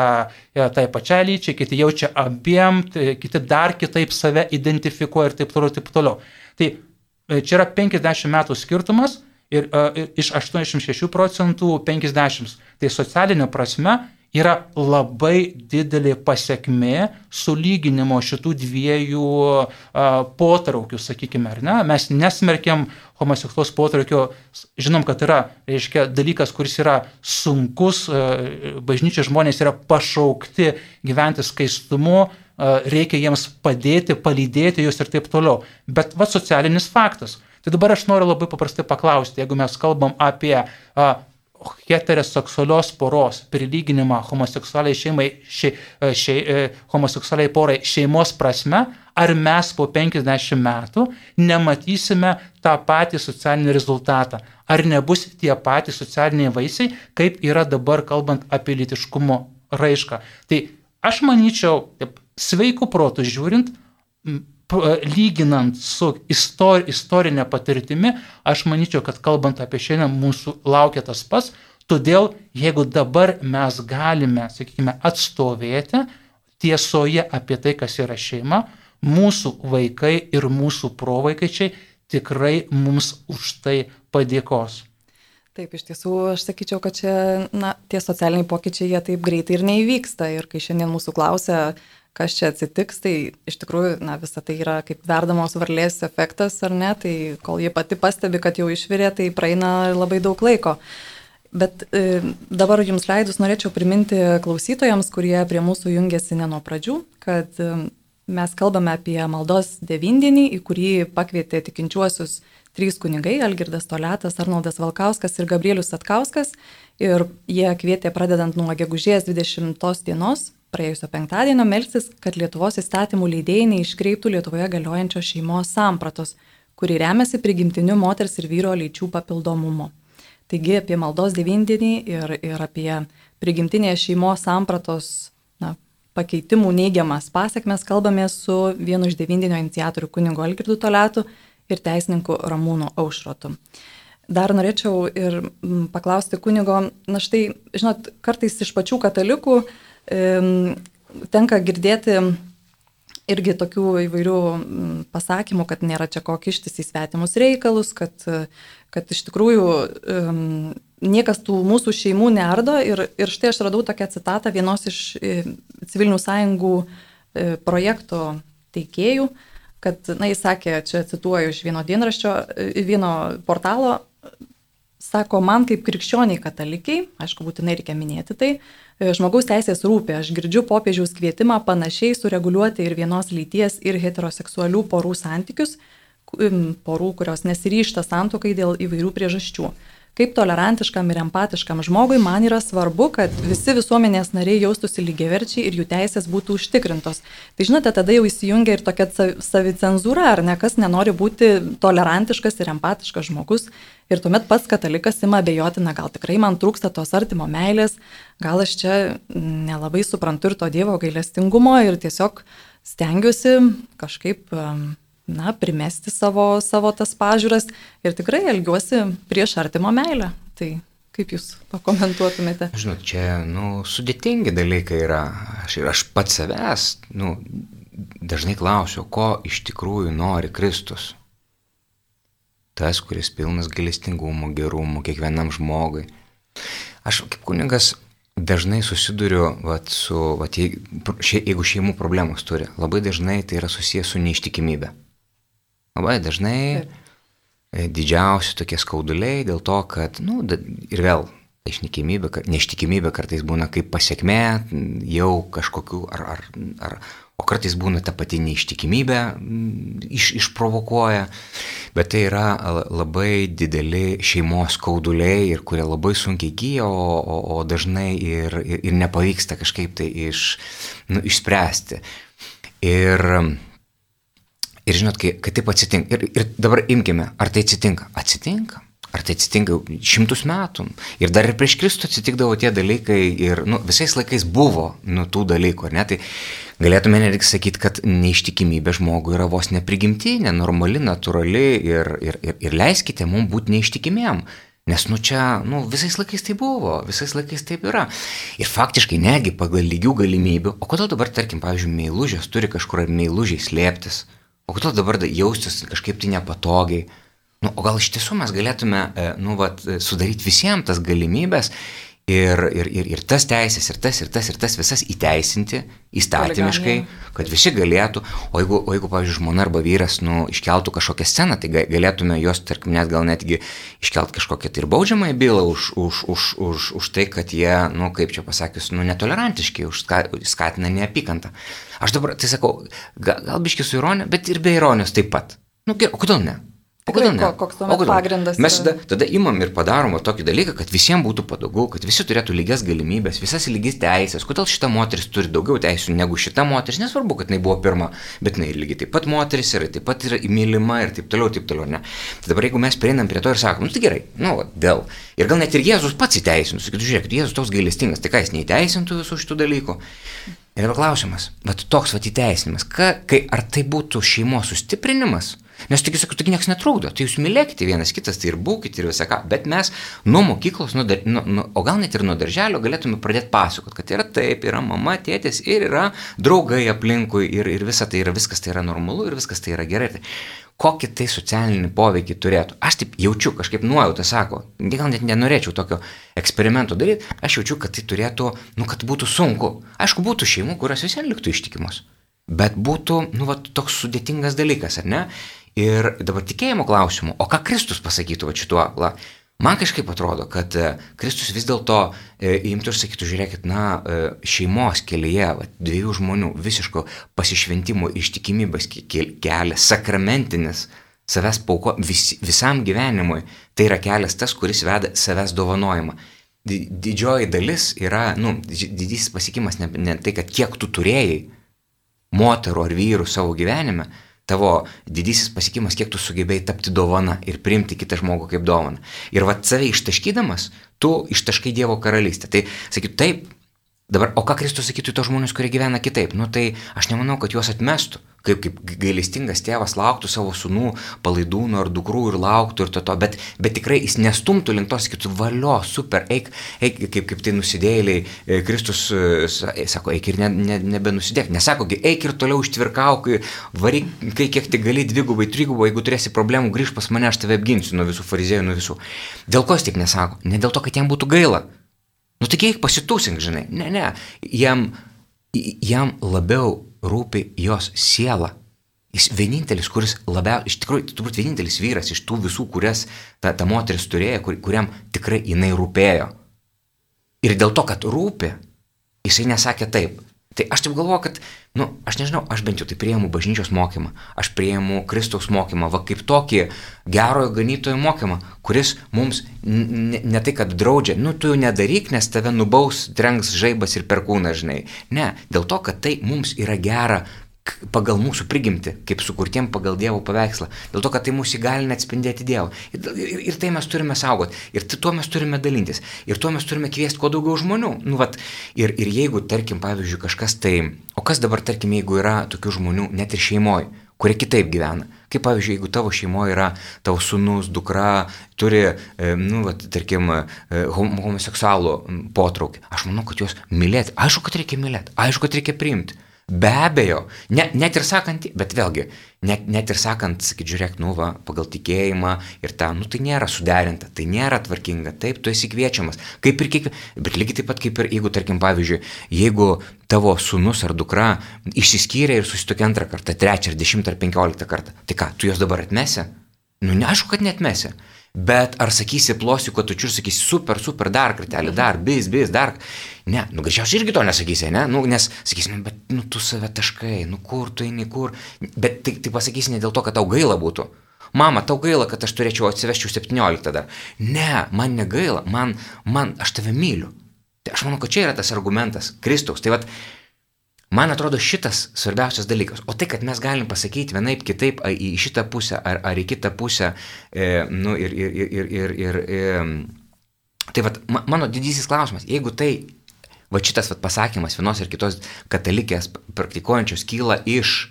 e, tai pačiai lyčiai, kiti jaučia abiem, tai kiti dar kitaip save identifikuoja ir taip toliau, taip toliau. Tai e, čia yra 50 metų skirtumas ir, e, ir iš 86 procentų 50. Tai socialinė prasme yra labai didelė pasiekmė sulyginimo šitų dviejų a, potraukių, sakykime, ar ne. Mes nesmerkiam homoseksualos potraukio, žinom, kad yra, reiškia, dalykas, kuris yra sunkus, bažnyčios žmonės yra pašaukti gyventi skaistumu, reikia jiems padėti, palydėti juos ir taip toliau. Bet va socialinis faktas. Tai dabar aš noriu labai paprastai paklausti, jeigu mes kalbam apie a, heteroseksualios poros prilyginimą homoseksualiai šeimai, šei, šei, e, homoseksualiai porai šeimos prasme, ar mes po 50 metų nematysime tą patį socialinį rezultatą, ar nebus tie patys socialiniai vaisiai, kaip yra dabar kalbant apie litiškumo raišką. Tai aš manyčiau, taip, sveikų protų žiūrint, lyginant su istor, istorinė patirtimi, aš manyčiau, kad kalbant apie šiandien mūsų laukia tas pats, todėl jeigu dabar mes galime, sakykime, atstovėti tiesoje apie tai, kas yra šeima, mūsų vaikai ir mūsų provaikaičiai tikrai mums už tai padėkos. Taip, iš tiesų, aš sakyčiau, kad čia, na, tie socialiniai pokyčiai, jie taip greitai ir neįvyksta. Ir kai šiandien mūsų klausia, kas čia atsitiks, tai iš tikrųjų, na, visa tai yra kaip verdamos varlės efektas, ar ne, tai kol jie pati pastebi, kad jau išvirė, tai praeina labai daug laiko. Bet e, dabar jums leidus norėčiau priminti klausytojams, kurie prie mūsų jungiasi ne nuo pradžių, kad e, mes kalbame apie maldos devindienį, į kurį pakvietė tikinčiuosius trys kunigai - Algirdas Toletas, Arnoldas Valkauskas ir Gabrielius Atkauskas. Ir jie kvietė pradedant nuo gegužės 20 dienos praėjusio penktadienio melstis, kad Lietuvos įstatymų leidėjai neiškreiptų Lietuvoje galiojančios šeimos sampratos, kuri remiasi prigimtiniu moters ir vyro lyčių papildomumu. Taigi apie maldos devindienį ir, ir apie prigimtinės šeimos sampratos na, pakeitimų neigiamas pasiekmes kalbame su vienu iš devindienio iniciatorių kunigo Algirdu Toletu ir teisininku Ramūnu Aušrotu. Dar norėčiau ir paklausti kunigo, na štai, žinot, kartais iš pačių katalikų uh, tenka girdėti irgi tokių įvairių pasakymų, kad nėra čia ko kištis į svetimus reikalus, kad, kad iš tikrųjų um, niekas tų mūsų šeimų neardo. Ir, ir štai aš radau tokią citatą vienos iš e, civilinių sąjungų e, projekto teikėjų, kad, na, jis sakė, čia cituoju iš vieno dienraščio, e, vieno portalo, sako, man kaip krikščioniai katalikiai, aišku, būtinai reikia minėti tai, e, žmogaus teisės rūpė, aš girdžiu popiežiaus kvietimą panašiai sureguliuoti ir vienos lyties, ir heteroseksualių porų santykius, porų, kurios nesiryšta santokai dėl įvairių priežasčių kaip tolerantiškam ir empatiškam žmogui man yra svarbu, kad visi visuomenės nariai jaustųsi lygiaverčiai ir jų teisės būtų užtikrintos. Tai žinote, tada jau įsijungia ir tokia savicenzūra, ar ne, kas nenori būti tolerantiškas ir empatiškas žmogus. Ir tuomet pats katalikas ima abejoti, na gal tikrai man trūksta tos artimo meilės, gal aš čia nelabai suprantu ir to Dievo gailestingumo ir tiesiog stengiuosi kažkaip na, primesti savo, savo tas pažiūras ir tikrai elgiuosi prieš artimo meilę. Tai kaip jūs pakomentuotumėte? Žinot, čia, nu, sudėtingi dalykai yra. Aš, ir aš pats savęs, nu, dažnai klausiu, ko iš tikrųjų nori Kristus. Tas, kuris pilnas galestingumo, gerumo kiekvienam žmogui. Aš kaip kunigas dažnai susiduriu vat, su, vat, jeigu šeimų problemos turi, labai dažnai tai yra susijęs su neištikimybė. Labai dažnai Taip. E, didžiausi tokie skauduliai dėl to, kad, na, nu, ir vėl, neištikimybė, neištikimybė kartais būna kaip pasiekme jau kažkokių, ar, ar, ar, o kartais būna ta pati neištikimybė iš, išprovokuoja, bet tai yra labai dideli šeimos skauduliai ir kurie labai sunkiai gyja, o, o, o dažnai ir, ir, ir nepavyksta kažkaip tai iš, nu, išspręsti. Ir Ir žinot, kai, kai taip atsitinka, ir, ir dabar imkime, ar tai atsitinka? Atsitinka. Ar tai atsitinka šimtus metų? Ir dar ir prieš Kristų atsitikdavo tie dalykai ir nu, visais laikais buvo nu, tų dalykų, ar ne? Tai galėtume netgi sakyti, kad neištikimybė žmogui yra vos neprigimtinė, normali, natūrali ir, ir, ir, ir leiskite mums būti neištikimiem. Nes, nu čia, nu, visais laikais tai buvo, visais laikais taip yra. Ir faktiškai netgi pagal lygių galimybių, o kodėl dabar, tarkim, pavyzdžiui, meilužės turi kažkur ar meilužiai slėptis? O kodėl dabar jaustis kažkaip tai nepatogiai? Nu, o gal iš tiesų mes galėtume, e, nu, vat, sudaryti visiems tas galimybės ir, ir, ir, ir tas teisės, ir tas, ir tas, ir tas visas įteisinti įstatymiškai, kad visi galėtų, o jeigu, o jeigu pavyzdžiui, žmona arba vyras nu, iškeltų kažkokią sceną, tai galėtume juos, tarkim, net gal netgi iškelti kažkokią tai ir baudžiamąją bylą už, už, už, už, už tai, kad jie, nu, kaip čia pasakius, nu, netolerantiški, skatina neapykantą. Aš dabar, tai sakau, gal, gal biški su ironija, bet ir be ironijos taip pat. Nu, gerai, o kodėl ne? Kodėl ne? Koks tuomet pagrindas? Mes tada, tada imam ir padarom tokį dalyką, kad visiems būtų patogu, kad visi turėtų lygias galimybės, visas lygias teisės. Kodėl šita moteris turi daugiau teisų negu šita moteris? Nesvarbu, kad jinai buvo pirma, bet jinai lygiai taip pat moteris yra, taip pat yra mylima ir taip toliau, taip toliau. Ne? Tai dabar jeigu mes prieinam prie to ir sakom, nu tai gerai, nu dėl. Ir gal net ir Jėzus pats įteisintų, sakytų, žiūrėk, Jėzus toks gailestingas, tai ką jis neįteisintų visų šitų dalykų. Ir dabar klausimas, bet toks vat įteisinimas, ka, kai, ar tai būtų šeimos sustiprinimas? Nes tik sakau, tik niekas netrukdo, tai jūs mylėkite vienas kitas, tai ir būkite ir visą ką, bet mes nuo mokyklos, nuo, nuo, nuo, o gal net ir nuo darželio galėtume pradėti pasakoti, kad yra taip, yra mama, tėtis ir yra draugai aplinkui ir, ir visa tai yra, viskas tai yra normalu ir viskas tai yra gerai. Tai kokį tai socialinį poveikį turėtų. Aš taip jaučiu, kažkaip nuojautą sako, gal net nenorėčiau tokio eksperimento daryti, aš jaučiu, kad tai turėtų, nu, kad būtų sunku. Aišku, būtų šeimų, kurios visiems liktų ištikimos. Bet būtų, nu, va, toks sudėtingas dalykas, ar ne? Ir dabar tikėjimo klausimu, o ką Kristus pasakytų va šituo, la, man kažkaip atrodo, kad e, Kristus vis dėlto e, imtų ir sakytų, žiūrėkit, na, e, šeimos kelyje, va, dviejų žmonių visiško pasišventimo ištikimybės kelias, sakramentinis, savęs pauko vis, visam gyvenimui, tai yra kelias tas, kuris veda savęs dovanojimą. Didžioji dalis yra, nu, didysis pasiekimas ne, ne tai, kad kiek tu turėjai moterų ar vyrų savo gyvenime, tavo didysis pasiekimas, kiek tu sugebėjai tapti dovana ir priimti kitą žmogų kaip dovaną. Ir va save ištaškydamas, tu ištaškai Dievo karalystę. Tai sakyt, taip, dabar, o ką Kristus sakytų tos žmonės, kurie gyvena kitaip? Nu tai aš nemanau, kad juos atmestų kaip, kaip gailestingas tėvas lauktų savo sunų, palaidūnų ar dukrų ir lauktų ir to to, bet, bet tikrai jis nestumtų link to, sakytų, valio, super, eik, eik kaip, kaip tai nusidėliai, e, Kristus e, sako, eik ir ne, ne, nebenusidėk, nesako, eik ir toliau ištvirkauk, varyk, kai kiek tik gali dvigubai, trigubai, jeigu turėsi problemų, grįž pas mane, aš tave apginsiu nuo visų farizėjų, nuo visų. Dėl ko jis tik nesako? Ne dėl to, kad jam būtų gaila. Nu tik eik pasitūsink, žinai. Ne, ne. Jam, jam labiau rūpi jos siela. Jis vienintelis, kuris labiausiai, iš tikrųjų, turbūt vienintelis vyras iš tų visų, kurias ta, ta moteris turėjo, kur, kuriam tikrai jinai rūpėjo. Ir dėl to, kad rūpi, jisai nesakė taip. Tai aš taip galvoju, kad, na, nu, aš nežinau, aš bent jau tai prieimu bažnyčios mokymą, aš prieimu Kristaus mokymą, va kaip tokį gerojo ganytojo mokymą, kuris mums ne, ne tai, kad draudžia, nu tu jau nedaryk, nes tave nubaus, trenks žaibas ir perkūna, žinai. Ne, dėl to, kad tai mums yra gera pagal mūsų prigimti, kaip sukurtiem pagal Dievo paveikslą. Dėl to, kad tai mūsų įgalina atspindėti Dievą. Ir, ir, ir tai mes turime saugoti. Ir tuo mes turime dalintis. Ir tuo mes turime kviesti kuo daugiau žmonių. Nu, vat, ir, ir jeigu, tarkim, pavyzdžiui, kažkas tai... O kas dabar, tarkim, jeigu yra tokių žmonių net ir šeimoje, kurie kitaip gyvena. Kaip pavyzdžiui, jeigu tavo šeimoje yra tavo sunus, dukra, turi, e, nu, va, tarkim, e, homoseksualų potraukį, aš manau, kad juos mylėti. Aišku, kad reikia mylėti, aišku, kad reikia priimti. Be abejo, ne, net ir sakant, bet vėlgi, net, net ir sakant, sakyt, žiūrėk, nu va, pagal tikėjimą ir tą, nu tai nėra suderinta, tai nėra tvarkinga, taip, tu esi kviečiamas, kaip ir kiekvienas, bet lygiai taip pat kaip ir jeigu, tarkim, pavyzdžiui, jeigu tavo sunus ar dukra išsiskyrė ir susitokė antrą kartą, trečią ar dešimtą ar penkioliktą kartą, tai ką, tu juos dabar atmesi? Nu, neaišku, kad netmesi. Bet ar sakysi plosiu, kad tu čia sakysi super, super, dar kartelį, dar, bis, bis, dar. Ne, nu greičiausiai irgi to nesakysi, ne? Nu, nes sakysi, nu, bet nu, tu save taškai, nu kur tu eini, kur. Bet tai, tai pasakysi ne dėl to, kad tau gaila būtų. Mama, tau gaila, kad aš turėčiau atsivežti 17 dar. Ne, man negaila, man, man, aš tave myliu. Tai aš manau, kad čia yra tas argumentas Kristaus. Tai vad, Man atrodo šitas svarbiausias dalykas. O tai, kad mes galim pasakyti vienaip kitaip į šitą pusę ar, ar į kitą pusę, e, nu, ir, ir, ir, ir, ir, e, tai vat, mano didysis klausimas, jeigu tai, va šitas vat, pasakymas vienos ir kitos katalikės praktikuojančios kyla iš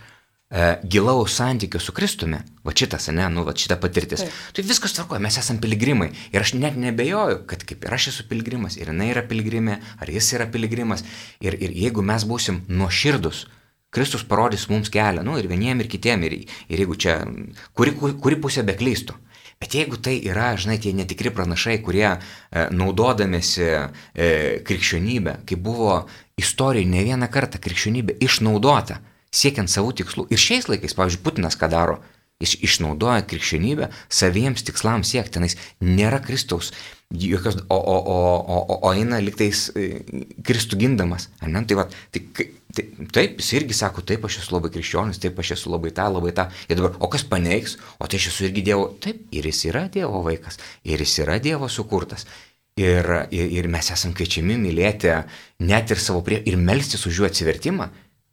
gilaus santykio su Kristumi, va šitas, ne, nu, va šita patirtis, Taip. tai viskas tvarkoja, mes esame piligrimai. Ir aš net nebejoju, kad kaip ir aš esu piligrimas, ir jinai yra piligrimė, ar jis yra piligrimas. Ir, ir jeigu mes būsim nuoširdus, Kristus parodys mums kelią, nu, ir vieniem, ir kitiem, ir, ir jeigu čia, kuri, kuri pusė beklystų. Bet jeigu tai yra, žinai, tie netikri pranašai, kurie e, naudodamėsi e, krikščionybę, kai buvo istorijoje ne vieną kartą krikščionybė išnaudota, siekiant savų tikslų. Ir šiais laikais, pavyzdžiui, Putinas ką daro? Jis išnaudoja krikščionybę saviems tikslams siekti. Tenais nėra Kristaus, jokios, o, o, o, o, o eina liktais e, Kristų gindamas. Ne? Tai, va, tai, tai, taip, jis irgi sako, taip, aš esu labai krikščionis, taip, aš esu labai tą, labai tą. Ir dabar, o kas paneigs, o tai aš esu irgi Dievo. Taip, ir jis yra Dievo vaikas, ir jis yra Dievo sukurtas. Ir, ir, ir mes esame kviečiami mylėti net ir savo prie ir melstis už jų atsivertimą.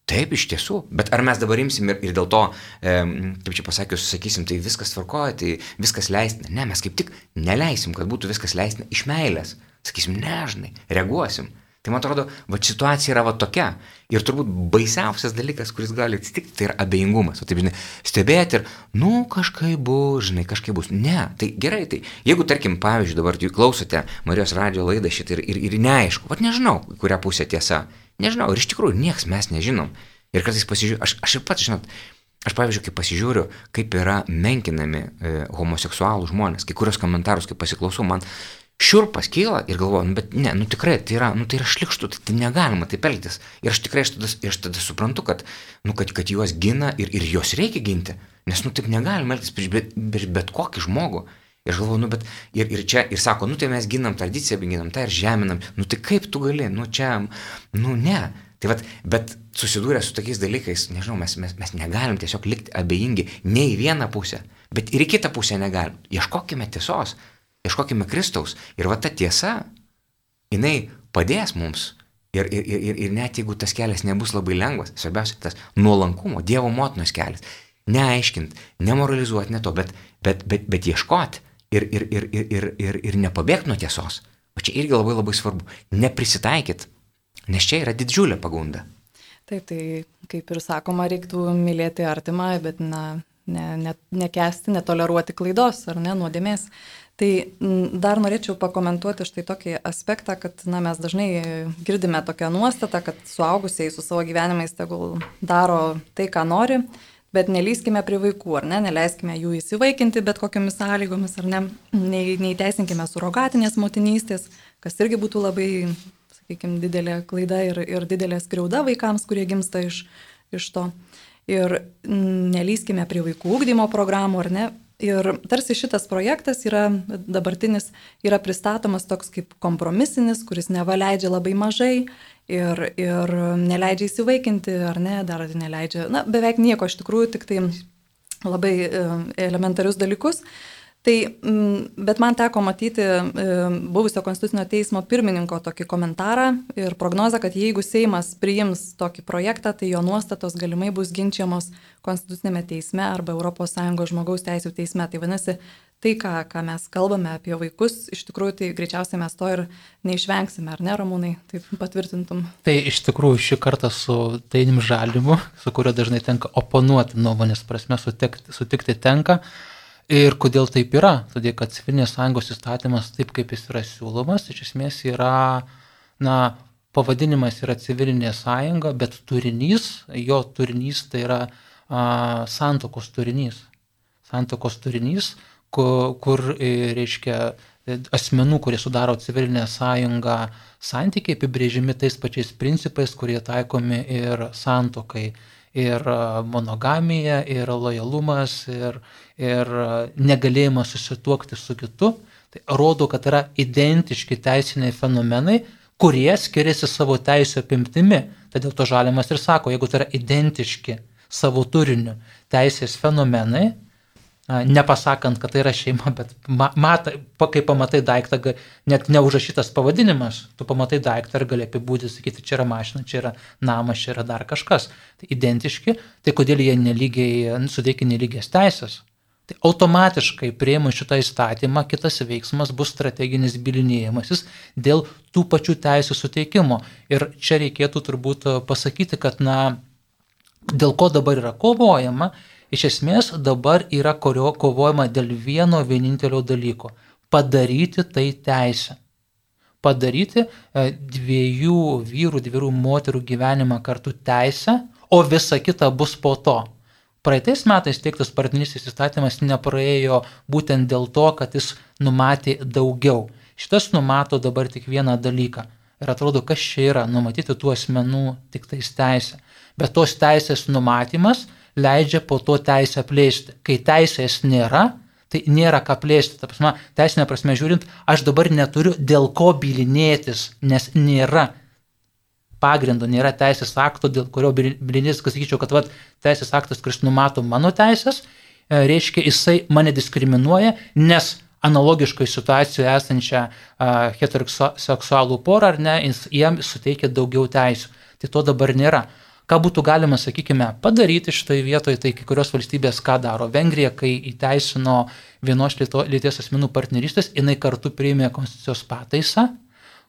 Taip, iš tiesų. Bet ar mes dabar imsim ir, ir dėl to, e, kaip čia pasakius, sakysim, tai viskas tvarkoja, tai viskas leistina. Ne, mes kaip tik neleisim, kad būtų viskas leistina iš meilės. Sakysim, nežinai, reaguosim. Tai man atrodo, va situacija yra va tokia. Ir turbūt baisiausias dalykas, kuris gali atsitikti, tai yra abejingumas. O taip, žinai, stebėti ir, nu, kažkaip bus, žinai, kažkaip bus. Ne, tai gerai, tai jeigu, tarkim, pavyzdžiui, dabar jūs klausote Marijos radio laidą šitą ir, ir, ir neaišku, va nežinau, kurią pusę tiesa. Nežinau, ir iš tikrųjų niekas mes nežinom. Ir kartais pasižiūriu, aš, aš ir pats, žinot, aš pavyzdžiui, kai pasižiūriu, kaip yra menkinami e, homoseksualų žmonės, kai kurios komentarus, kai pasiklausau, man šiurpas kyla ir galvoju, nu, bet ne, nu tikrai, tai yra, nu, tai yra šlikštų, tai, tai negalima taip elgtis. Ir aš tikrai, aš tada, aš tada suprantu, kad, nu, kad, kad juos gina ir, ir juos reikia ginti, nes, nu, taip negalima elgtis prieš bet, bet, bet kokį žmogų. Ir aš galvoju, nu, bet ir, ir čia, ir sako, nu, tai mes ginam tradiciją, ginam tą ir žeminam, nu, tai kaip tu gali, nu, čia, nu, ne. Tai vat, bet susidūrę su tokiais dalykais, nežinau, mes, mes, mes negalim tiesiog likti abejingi ne į vieną pusę, bet ir į kitą pusę negalim. Ieškokime tiesos, ieškokime Kristaus. Ir va ta tiesa, jinai padės mums. Ir, ir, ir, ir net jeigu tas kelias nebus labai lengvas, svarbiausia tas nuolankumo, Dievo motinos kelias. Neaiškint, nemoralizuoti, ne to, bet, bet, bet, bet ieškoti ir, ir, ir, ir, ir, ir, ir nepabėgti nuo tiesos. O čia irgi labai labai svarbu. Neprisitaikyt, nes čia yra didžiulė pagunda. Taip, tai kaip ir sakoma, reiktų mylėti artimą, bet na, ne, ne, nekesti, netoleruoti klaidos ar ne, nuodėmės. Tai dar norėčiau pakomentuoti štai tokį aspektą, kad na, mes dažnai girdime tokią nuostatą, kad suaugusiai su savo gyvenimais tegul daro tai, ką nori, bet nelyskime prie vaikų, ar ne, neleiskime jų įsivaikinti bet kokiamis sąlygomis, ar ne, neįteisinkime surogatinės motinystės, kas irgi būtų labai, sakykime, didelė klaida ir, ir didelė skriauda vaikams, kurie gimsta iš, iš to. Ir nelyskime prie vaikų ūkdymo programų, ar ne, Ir tarsi šitas projektas yra dabartinis, yra pristatomas toks kaip kompromisinis, kuris nevaleidžia labai mažai ir, ir neleidžia įsivaikinti, ar ne, dar neleidžia, na, beveik nieko iš tikrųjų, tik tai labai elementarius dalykus. Tai, bet man teko matyti buvusio konstitucinio teismo pirmininko tokį komentarą ir prognozą, kad jeigu Seimas priims tokį projektą, tai jo nuostatos galimai bus ginčiamos konstitucinėme teisme arba ES žmogaus teisų teisme. Tai vadinasi, tai, ką, ką mes kalbame apie vaikus, iš tikrųjų, tai greičiausiai mes to ir neišvengsime, ar ne, Ramūnai, taip patvirtintum. Tai iš tikrųjų šį kartą su Tainim Žalimu, su kuriuo dažnai tenka oponuoti nuomonės prasme, sutikti, sutikti tenka. Ir kodėl taip yra? Todėl, kad civilinės sąjungos įstatymas, taip kaip jis yra siūlomas, iš esmės yra, na, pavadinimas yra civilinė sąjunga, bet turinys, jo turinys tai yra a, santokos turinys. Santokos turinys, kur, kur e, reiškia, e, asmenų, kurie sudaro civilinę sąjungą, santykiai apibrėžimi tais pačiais principais, kurie taikomi ir santokai. Ir e, monogamija, ir lojalumas, ir, ir negalėjimas susituokti su kitu. Tai rodo, kad yra identiški teisiniai fenomenai, kurie skiriasi savo teisų apimtimi. Todėl to žalimas ir sako, jeigu tai yra identiški savo turiniu teisės fenomenai, nepasakant, kad tai yra šeima, bet mat, kai pamatai daiktą, net neužrašytas pavadinimas, tu pamatai daiktą ir gali apibūdinti, sakyti, čia yra mašina, čia yra namas, čia yra dar kažkas. Tai identiški, tai kodėl jie nelygiai, sudėkia nelygias teisės. Tai automatiškai prieimu šitą įstatymą, kitas veiksmas bus strateginis bilinėjimasis dėl tų pačių teisų suteikimo. Ir čia reikėtų turbūt pasakyti, kad, na, dėl ko dabar yra kovojama, Iš esmės dabar yra kovojama dėl vieno vienintelio dalyko - padaryti tai teisę. Padaryti e, dviejų vyrų, dviejų moterų gyvenimą kartu teisę, o visa kita bus po to. Praeitais metais teiktas partnerystės įstatymas nepraėjo būtent dėl to, kad jis numatė daugiau. Šitas numato dabar tik vieną dalyką. Ir atrodo, kas čia yra, numatyti tų asmenų tik tais teisę. Bet tos teisės numatymas leidžia po to teisę plėsti. Kai teisės nėra, tai nėra ką plėsti. Ta prasme, teisinė prasme žiūrint, aš dabar neturiu dėl ko bilinėtis, nes nėra pagrindo, nėra teisės akto, dėl kurio bilinėtis, kas sakyčiau, kad vat, teisės aktas, kuris numato mano teisės, e, reiškia, jisai mane diskriminuoja, nes analogiškai situacijoje esančią heteroseksualų porą ar ne, jis jiems suteikia daugiau teisų. Tai to dabar nėra. Ką būtų galima, sakykime, padaryti šitoje vietoje, tai kai kurios valstybės ką daro. Vengrija, kai įteisino vienos lyties asmenų partnerystės, jinai kartu priėmė konstitucijos pataisą,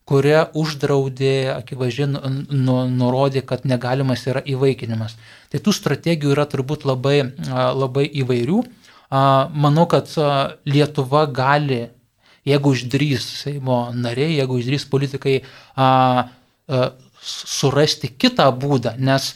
kuria uždraudė, akivaizdžiai nu, nu, nurodė, kad negalimas yra įvaikinimas. Tai tų strategijų yra turbūt labai, labai įvairių. Manau, kad Lietuva gali, jeigu išdrys Seimo nariai, jeigu išdrys politikai, surasti kitą būdą, nes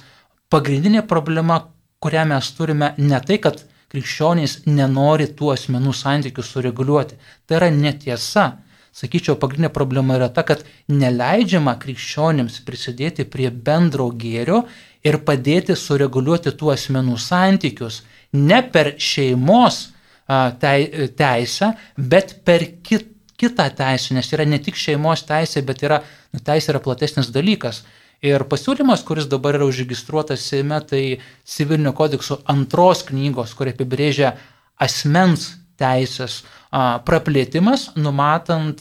pagrindinė problema, kurią mes turime, ne tai, kad krikščionys nenori tų asmenų santykių sureguliuoti. Tai yra netiesa. Sakyčiau, pagrindinė problema yra ta, kad neleidžiama krikščionims prisidėti prie bendro gėrio ir padėti sureguliuoti tų asmenų santykius ne per šeimos teisę, bet per kitą kitą teisę, nes yra ne tik šeimos teisė, bet yra, nu, teisė yra platesnis dalykas. Ir pasiūlymas, kuris dabar yra užregistruotas Seime, tai civilinio kodekso antros knygos, kurie apibrėžia asmens teisės praplėtimas, numatant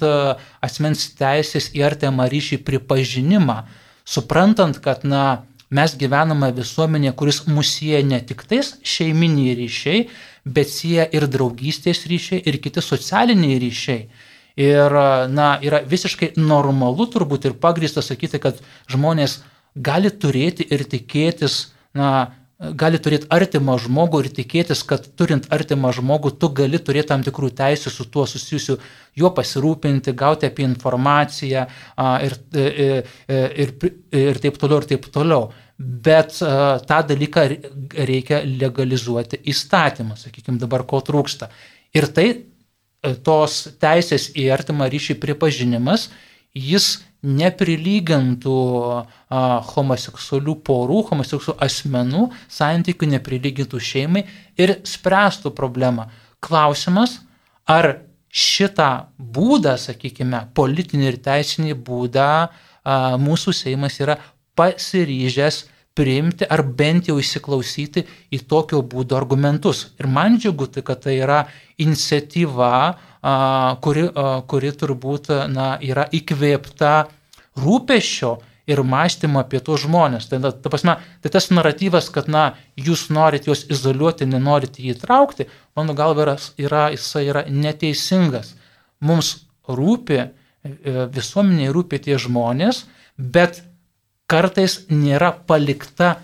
asmens teisės į artimą ryšį pripažinimą, suprantant, kad na, mes gyvename visuomenėje, kuris musieja ne tik tais šeiminiai ryšiai, bet sieja ir draugystės ryšiai, ir kiti socialiniai ryšiai. Ir, na, yra visiškai normalu turbūt ir pagrįsta sakyti, kad žmonės gali turėti ir tikėtis, na, gali turėti artimą žmogų ir tikėtis, kad turint artimą žmogų, tu gali turėti tam tikrų teisų su tuo susijusiu, juo pasirūpinti, gauti apie informaciją ir, ir, ir, ir taip toliau, ir taip toliau. Bet tą dalyką reikia legalizuoti įstatymą, sakykime, dabar ko trūksta. Ir tai tos teisės į artimą ryšį pripažinimas, jis neprilygintų a, homoseksualių porų, homoseksualių asmenų santykių, neprilygintų šeimai ir spręstų problemą. Klausimas, ar šitą būdą, sakykime, politinį ir teisinį būdą a, mūsų Seimas yra pasiryžęs priimti ar bent jau įsiklausyti į tokio būdo argumentus. Ir man džiugu, tai, kad tai yra iniciatyva, kuri, kuri turbūt na, yra įkvėpta rūpešio ir mąstymą apie tos žmonės. Tai, ta prasme, tai tas naratyvas, kad, na, jūs norit juos izoliuoti, nenorit jį įtraukti, mano galva yra, yra, jisai yra neteisingas. Mums rūpi, e, visuomeniai rūpi tie žmonės, bet kartais nėra palikta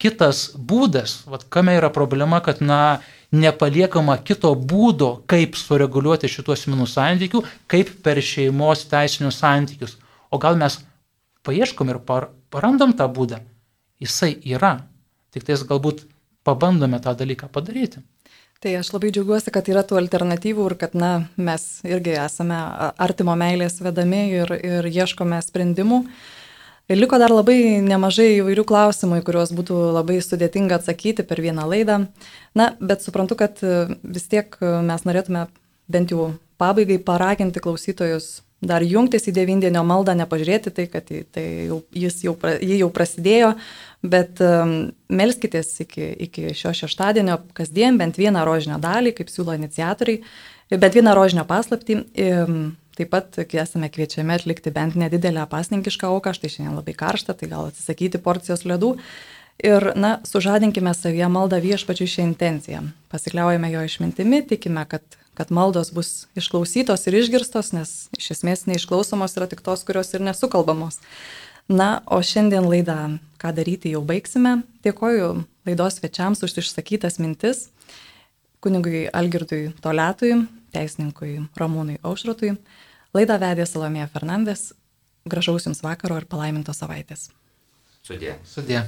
kitas būdas. Vat kame yra problema, kad, na, nepaliekama kito būdo, kaip sureguliuoti šitos minų santykių, kaip per šeimos teisinius santykius. O gal mes paieškom ir par, parandam tą būdą. Jisai yra. Tik tais galbūt pabandome tą dalyką padaryti. Tai aš labai džiaugiuosi, kad yra tų alternatyvų ir kad na, mes irgi esame artimo meilės vedami ir, ir ieškome sprendimų. Ir liko dar labai nemažai įvairių klausimų, į kuriuos būtų labai sudėtinga atsakyti per vieną laidą. Na, bet suprantu, kad vis tiek mes norėtume bent jau pabaigai paraginti klausytojus dar jungtis į devindienio maldą, nepažiūrėti tai, kad tai jau, jis jau, jį jau prasidėjo, bet um, melskitės iki, iki šio šeštadienio kasdien bent vieną rožinę dalį, kaip siūlo iniciatoriai, bent vieną rožinę paslaptį. Um, Taip pat esame kviečiami atlikti bent nedidelę pasninkišką auką, štai šiandien labai karšta, tai gal atsisakyti porcijos ledų. Ir, na, sužadinkime savyje maldą viešpačių šią intenciją. Pasikliaujame jo išmintimi, tikime, kad kad maldos bus išklausytos ir išgirstos, nes iš esmės neišklausomos yra tik tos, kurios ir nesukalbamos. Na, o šiandien laidą, ką daryti, jau baigsime. Dėkoju laidos svečiams už išsakytas mintis, kunigui Algirdui Toletui, teisininkui Ramūnui Aušrotui. Laidą vedė Salomėja Fernandes. Gražaus Jums vakaro ir palaimintos savaitės. Sudė. Sudė.